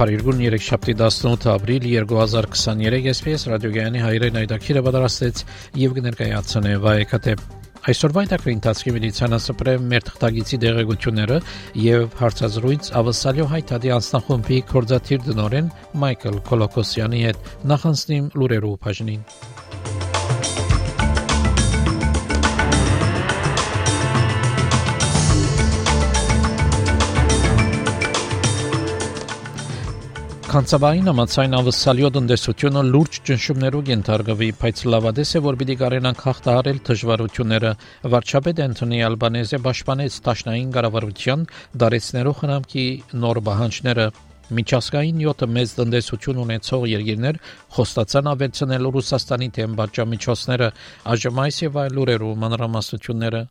Փարիգուն 3 շաբթի 18 ապրիլ 2023 SPS ռադիոգյանի հայրեն այդակիրը պատրաստեց եւ կներկայացնե վայեկատե Այսօրվա դակրի ընթացքի մեդիցինասպրե մեր թղթագիտի դեղեցությունները եւ հարցազրույց ավսալյո հայտարարի անձնախումբի կորզաթիր դնորեն Մայքլ Կոլոկոսյանի հետ նախանցնիմ լուրերով բաժնին Կանցավային ամացայն ավսալյո տնտեսությունը լուրջ ճնշումներով ենթարկվի, բայց լավադես է, որ պիտի կարենանք հաղթահարել դժվարությունները։ Վարչապետ Անտոնի Ալբանեզը պաշտպանեց Տաշնային կառավարության դարեցներով խնամքի նոր բանջները։ Միջազգային 7 մեծ տնտեսություն ունեցող երկիրներ խոստացան ավելցնել Ռուսաստանի թեմ բաժամիջոցները, այս եւ այլ լուրերով մանրամասնությունները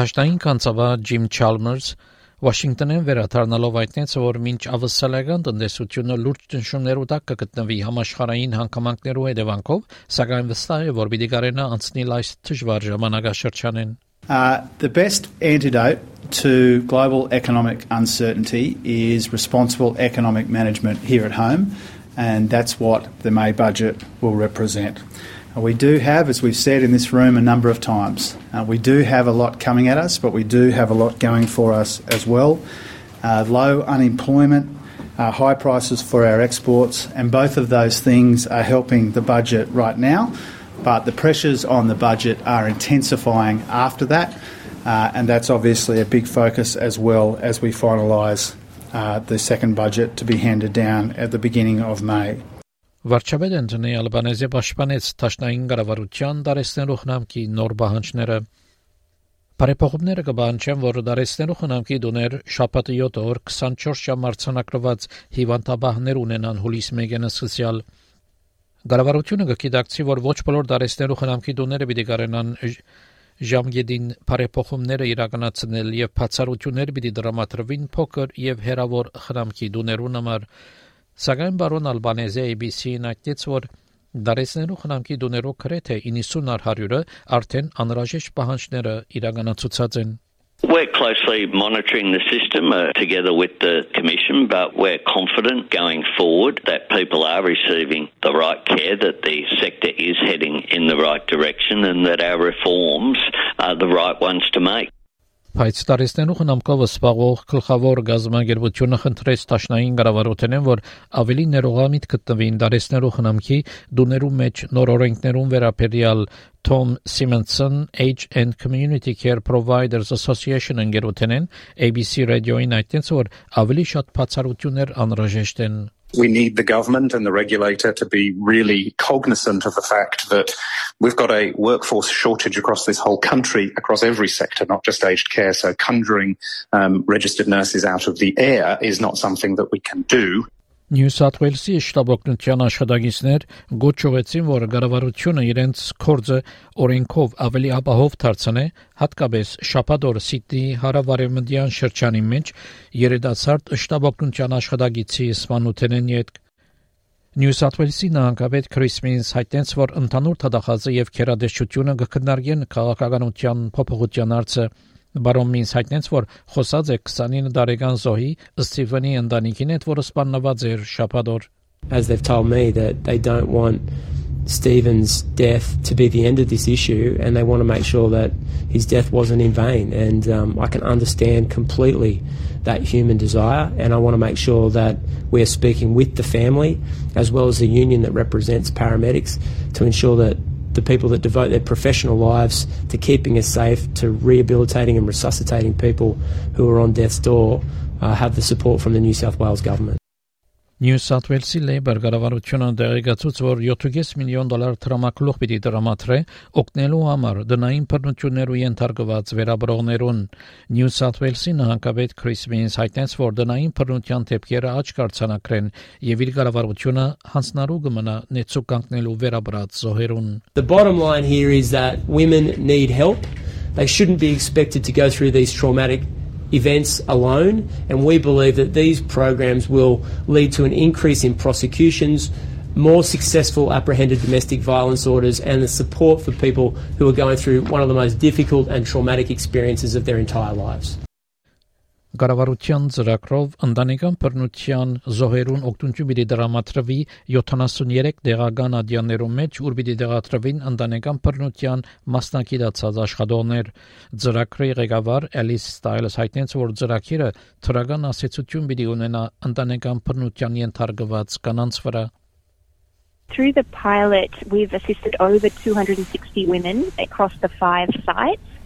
Դաշնային կանցավար Ջիմ Չալմերս Վաշինգտոնին վերադառնալով հայտնեց, որ մինչ ավսալական տնտեսությունը լուրջ ճնշումներու տակ կգտնվի համաշխարհային հանգամանքներու հետևանքով, սակայն վստահ է, որ պիտի կարենա անցնել այս դժվար ժամանակաշրջանին։ Uh, the best antidote to global economic uncertainty is responsible economic management here at home, and that's what the May budget will represent. We do have, as we've said in this room a number of times, uh, we do have a lot coming at us, but we do have a lot going for us as well. Uh, low unemployment, uh, high prices for our exports, and both of those things are helping the budget right now. But the pressures on the budget are intensifying after that, uh, and that's obviously a big focus as well as we finalise uh, the second budget to be handed down at the beginning of May. Վարչապետ Անտոնի Ալբանեզը պաշտպանեց Տաշնային կառավարության դարեցնելու խնամքի նոր բանջները։ Բարեփոխումները կբանջեն, որ դարեցնելու խնամքի դուներ շաբաթի 7 օր 24 ժամ արցանակրված հիվանդաբահներ ունենան հուլիս 1-ը սկսյալ։ Կառավարությունը կգիտակցի, որ ոչ բոլոր դարեցնելու խնամքի դուները պիտի կարենան ժամկետին բարեփոխումները իրականացնել եւ բացառություններ պիտի դրամատրվին փոքր եւ հերավոր խնամքի դուներուն համար Սակայն բարոն Ալբանեզը ABC-ին այդտից որ դարեցնելու խնամքի դուներով գրեթե 90 առ 100-ը արդեն անհրաժեշտ պահանջները իրականացուցած են We're closely monitoring the system uh, together with the Commission, but we're confident going forward that people are receiving the right care, that the sector is heading in the right direction, and that our reforms are the right ones to make. Բայց տարեստենու խնամքով սպաղող գլխավոր գազམ་ագերբությունը խնդրեց Տաշնային կառավարութենեն, որ ավելի ներողամիտ գտնվին տարեստենու խնամքի դուներու մեջ նոր օրենքներուն վերաբերյալ Tom Simonson Age and Community Care Providers Association ընկերութենեն ABC ռադիոին այդտենց որ ավելի շատ բացառություններ անհրաժեշտ են we need the government and the regulator to be really cognizant of the fact that we've got a workforce shortage across this whole country, across every sector, not just aged care. So conjuring um, registered nurses out of the air is not something that we can do. Նյու Սաթ Ուելսի շտաբօգնության աշխատակիցներ գոչուեցին, որ կառավարությունը իրենց կորձը օրենքով ավելի ապահով դարձնե, հատկապես շապադոր Սիդնի հարավարևմտյան շրջանի մեջ երիտասարդ շտաբօգնության աշխատակիցի սպանութենեն յետ Նյու Սաթ Ուելսի նահանգապետ Քրիս Մինս հայտնեց, որ ընդհանուր թդախազը եւ քերադեշությունը կքննարկեն քաղաքականության փոփոխության հարցը Բարոն Մինս հայտնեց, որ խոսած է 29 տարեկան զոհի Ստիվենի ընտանիքին հետ, որը սպանված էր շաբաթօր։ As they've told me that they don't want Stephen's death to be the end of this issue, and they want to make sure that his death wasn't in vain. And um, I can understand completely that human desire, and I want to make sure that we're speaking with the family as well as the union that represents paramedics to ensure that the people that devote their professional lives to keeping us safe, to rehabilitating and resuscitating people who are on death's door, uh, have the support from the New South Wales government. Նյու Սաթ Ուելսի Լեյբեր կառավարությունը դեղեկացուց, որ 7.5 միլիոն դոլար տրամակլուխ պիտի դրամատրե օգնելու համար դնային բռնություններու ենթարկված վերաբրողներուն։ Նյու Սաթ Ուելսի նահանգապետ Քրիս Մինս հայտնեց, որ դնային բռնության դեպքերը աճ կարձանակրեն եւ իր կառավարությունը հանձնարու կմնա նեցու կանգնելու վերաբրած զոհերուն։ The bottom line here is that women need help. They shouldn't be expected to go through these traumatic events alone, and we believe that these programs will lead to an increase in prosecutions, more successful apprehended domestic violence orders, and the support for people who are going through one of the most difficult and traumatic experiences of their entire lives. Գարավարության ծրագրով ընտանեկան բռնության զոհերուն օգնություն պիտի դրամատրվի 73 դեղական ադյաններում մեջ, ուր պիտի դեղատրվին ընտանեկան բռնության մասնակցած աշխատողներ։ Ծրագրի ղեկավար Էլիս Ստայլս հայտնեց, որ ծրագիրը թրական ասացություն պիտի ունենա ընտանեկան բռնության ենթարկված կանանց վրա։ Through the pilot, we've assisted over 260 women across the five sites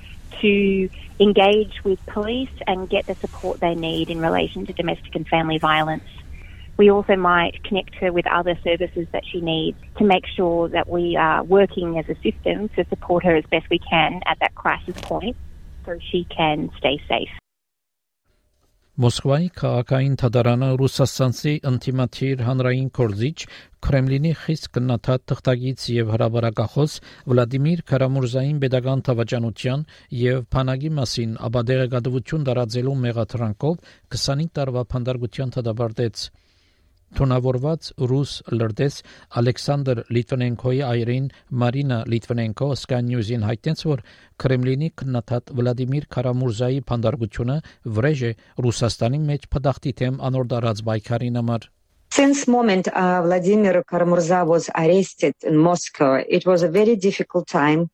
to engage with police and get the support they need in relation to domestic and family violence. We also might connect her with other services that she needs to make sure that we are working as a system to support her as best we can at that crisis point so she can stay safe. Մոսկվայի քաղաքային թադարանը ռուսաստանցի ինտիմատիր հանրային կորզիչ Կրեմլինի խիստ կնաթատ թղթագից եւ հրաբարակախոս Վլադիմիր Կարամուրզային pedagogan թավաճանության եւ փանագի մասին աբադեղեկատվություն տարածելու մեղադրանքով 25 տարվա փանդարգության թադաբարտեց Թունավորված ռուս լրտես Ալեքսանդր Լիտվենենկոյի այրին Մարինա Լիտվենենկո Sky News-ին հայտնեց, որ Կրեմլինի քննադատ Վլադիմիր Կարամուրզայի փանդարգությունը վրեժ է Ռուսաստանի մեջ փդախտի թեմ անոր դարած բայկարին համար Since moment uh, Vladimir Karamurza was arrested in Moscow, it was a very difficult time.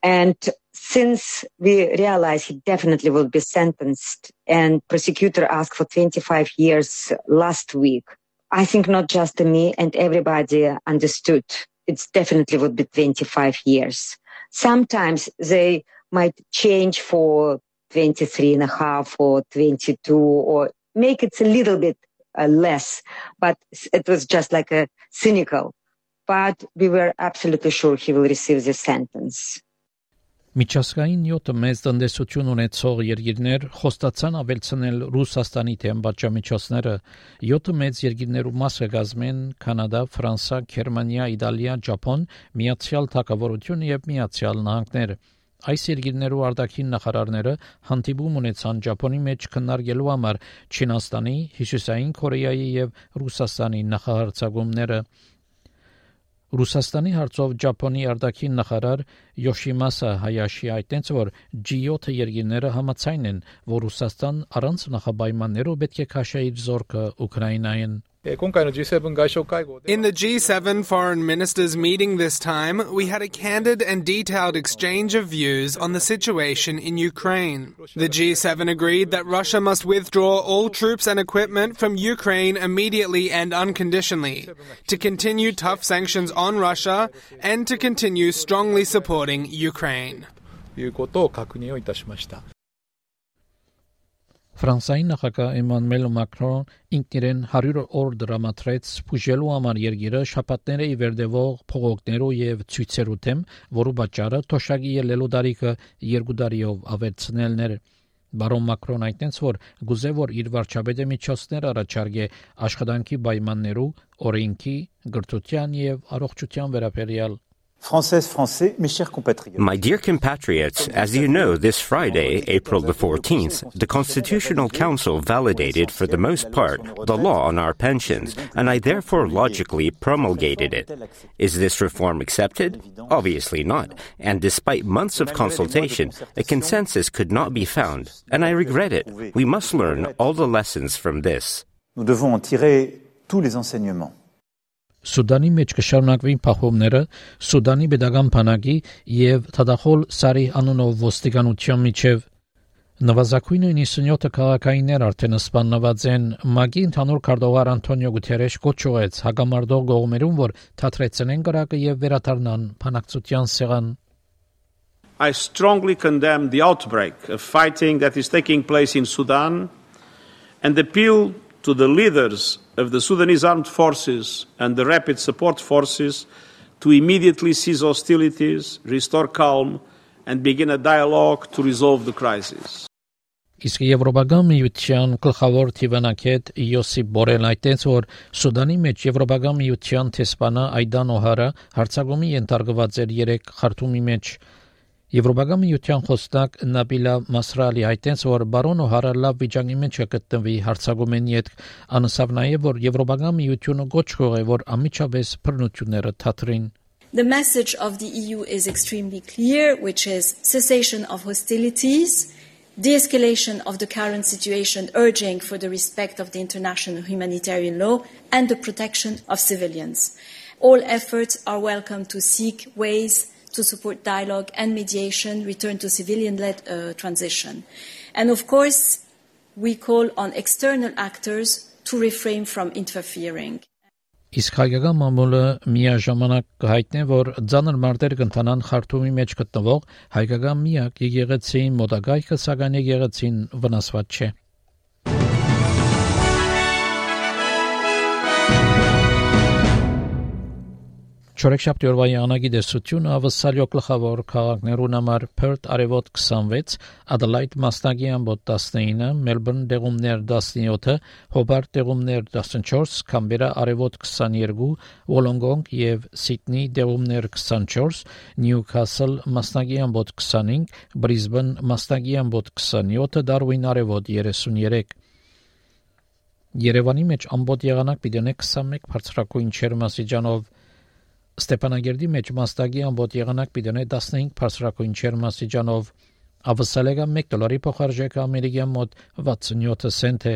And since we realized he definitely will be sentenced and prosecutor asked for 25 years last week, I think not just me and everybody understood it's definitely would be 25 years. Sometimes they might change for 23 and a half or 22 or make it a little bit uh, less, but it was just like a cynical. But we were absolutely sure he will receive the sentence. Միջազգային 7 մեծ տնտեսություն ունեցող երկիրներ խոստացան ավելցնել Ռուսաստանի թեմ բաժամիջոցները 7 մեծ երկիրներու մասը կազմեն Կանադա, Ֆրանսա, Գերմանիա, Իտալիա, Ճապոն, Միացյալ Թագավորություն եւ Միացյալ Նահանգներ։ Այս երկիրներու արտաքին նախարարները հանդիպում ունեցան Ճապոնի մեջ քննարկելու համար Չինաստանի, Հյուսիսային Կորեայի եւ Ռուսաստանի նախահարցակումները։ Ռուսաստանի հարցով Ճապոնի արտաքին նախարար Յոշիմասա Հայաշի այդտենց որ G7 երկիրները համաձայն են, որ Ռուսաստան առանց նախապայմաններով պետք է քաշի իր զորքը Ուկրաինային։ In the G7 foreign ministers meeting this time, we had a candid and detailed exchange of views on the situation in Ukraine. The G7 agreed that Russia must withdraw all troops and equipment from Ukraine immediately and unconditionally, to continue tough sanctions on Russia, and to continue strongly supporting Ukraine. Ֆրանսիայի նախագահ Էմանուել Մակրոն ինքնին 100 օր դրամատրեց փուժելու համար երկիրը շապատները ի վերդևող փողոքներով եւ ցույցերու թեմ, որը պատճառը թոշակի ելելու դարիքը երկու դարիով ավերցնելն էր։ Բարոն Մակրոն այդտենց որ գուզե որ իր վարչապետը միջոցներ առաջարկե աշխատանքի պայմաններու, օրենքի, գրթության եւ առողջության վերաբերյալ My dear compatriots, as you know, this Friday, April the 14th, the Constitutional Council validated for the most part the law on our pensions, and I therefore logically promulgated it. Is this reform accepted? Obviously not. And despite months of consultation, a consensus could not be found, and I regret it. We must learn all the lessons from this. Nous devons en tirer tous les enseignements. Սուդանի մեջ կշարունակվին փախումները Սուդանի pedagogan բանակի եւ Թադախոլ Սարի անունով ոստիկանության միջև Նվազագույնը 97 քաղաքայիններ արդեն սպանված են ՄԱԳ-ի ընդհանուր քարտուղար Անտոնիո Գուտերեշ կոչուեց հագամարտող գողմերուն, որ թատրեցնեն կրակը եւ վերաթարնան փանակցության սեղան I strongly condemn the outbreak of fighting that is taking place in Sudan and appeal to the leaders of the Sudanese armed forces and the rapid support forces to immediately cease hostilities, restore calm, and begin a dialogue to resolve the crisis. Իսկ Եվրոպական միության գլխավոր թիվանակետ Յոսիփ Բորելն այդտենց որ Սուդանի մեջ Եվրոպական միության տեսփանա Այդան Օհարը հարցակումի ենթարկված էր 3 խարտումի մեջ Եվրոպական միության խոսնակ Նաբիլա Մասրալի այդտենց որ բարոն Օհարը լավ վիճակի մեջ է գտնվի հարցակումենի հետ անսավ նաև որ Եվրոպական միությունը գոչ կողե որ ամիջապես բռնությունները թատրին The message of the EU is extremely clear, which is cessation of hostilities, de-escalation of the current situation, urging for the respect of the international humanitarian law and the protection of civilians. All efforts are welcome to seek ways to support dialogue and mediation, return to civilian-led uh, transition. And of course, we call on external actors to refrain from interfering. Իսկ հայկական մամուլը միաժամանակ կհայտնի, որ ցաներ մարտեր կընթանան Խարթումի մեջ գտնվող հայկական միակ եկեղեցին մոտակայքը սակայն եկեղեցին վնասված չէ։ Չորեքշաբթի օրվա յանագի դեսությունը ավսալյո գլխավոր քաղաքներուն համար Perth արևոտ 26, Adelaide մասնագի ամբոտ 19, Melbourne դեղումներ 17, Hobart դեղումներ 14, Canberra արևոտ 22, Wollongong եւ Sydney դեղումներ 24, Newcastle մասնագի ամբոտ 25, Brisbane մասնագի ամբոտ 27, Darwin արևոտ 33 Երևանի մեջ ամբողջ եղանակ պիտի 21 բարձրակույն չերմասիջանով Ստեփանագերդի մեջ մաստագի ամբողջ եղանակ պիտի 15 բարձրակույն չերմասիջանով ավսալեգա 1 դոլարի փոխարժեքը ամերիկյան մոտ 67 سنت է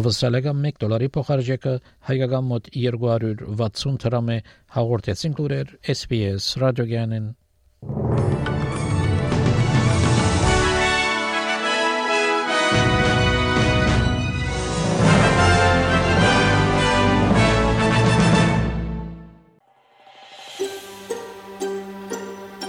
ավսալեգա 1 դոլարի փոխարժեքը հայկական մոտ 260 դրամ է հաղորդեցին լուրեր SPS ռադիոգյանեն you.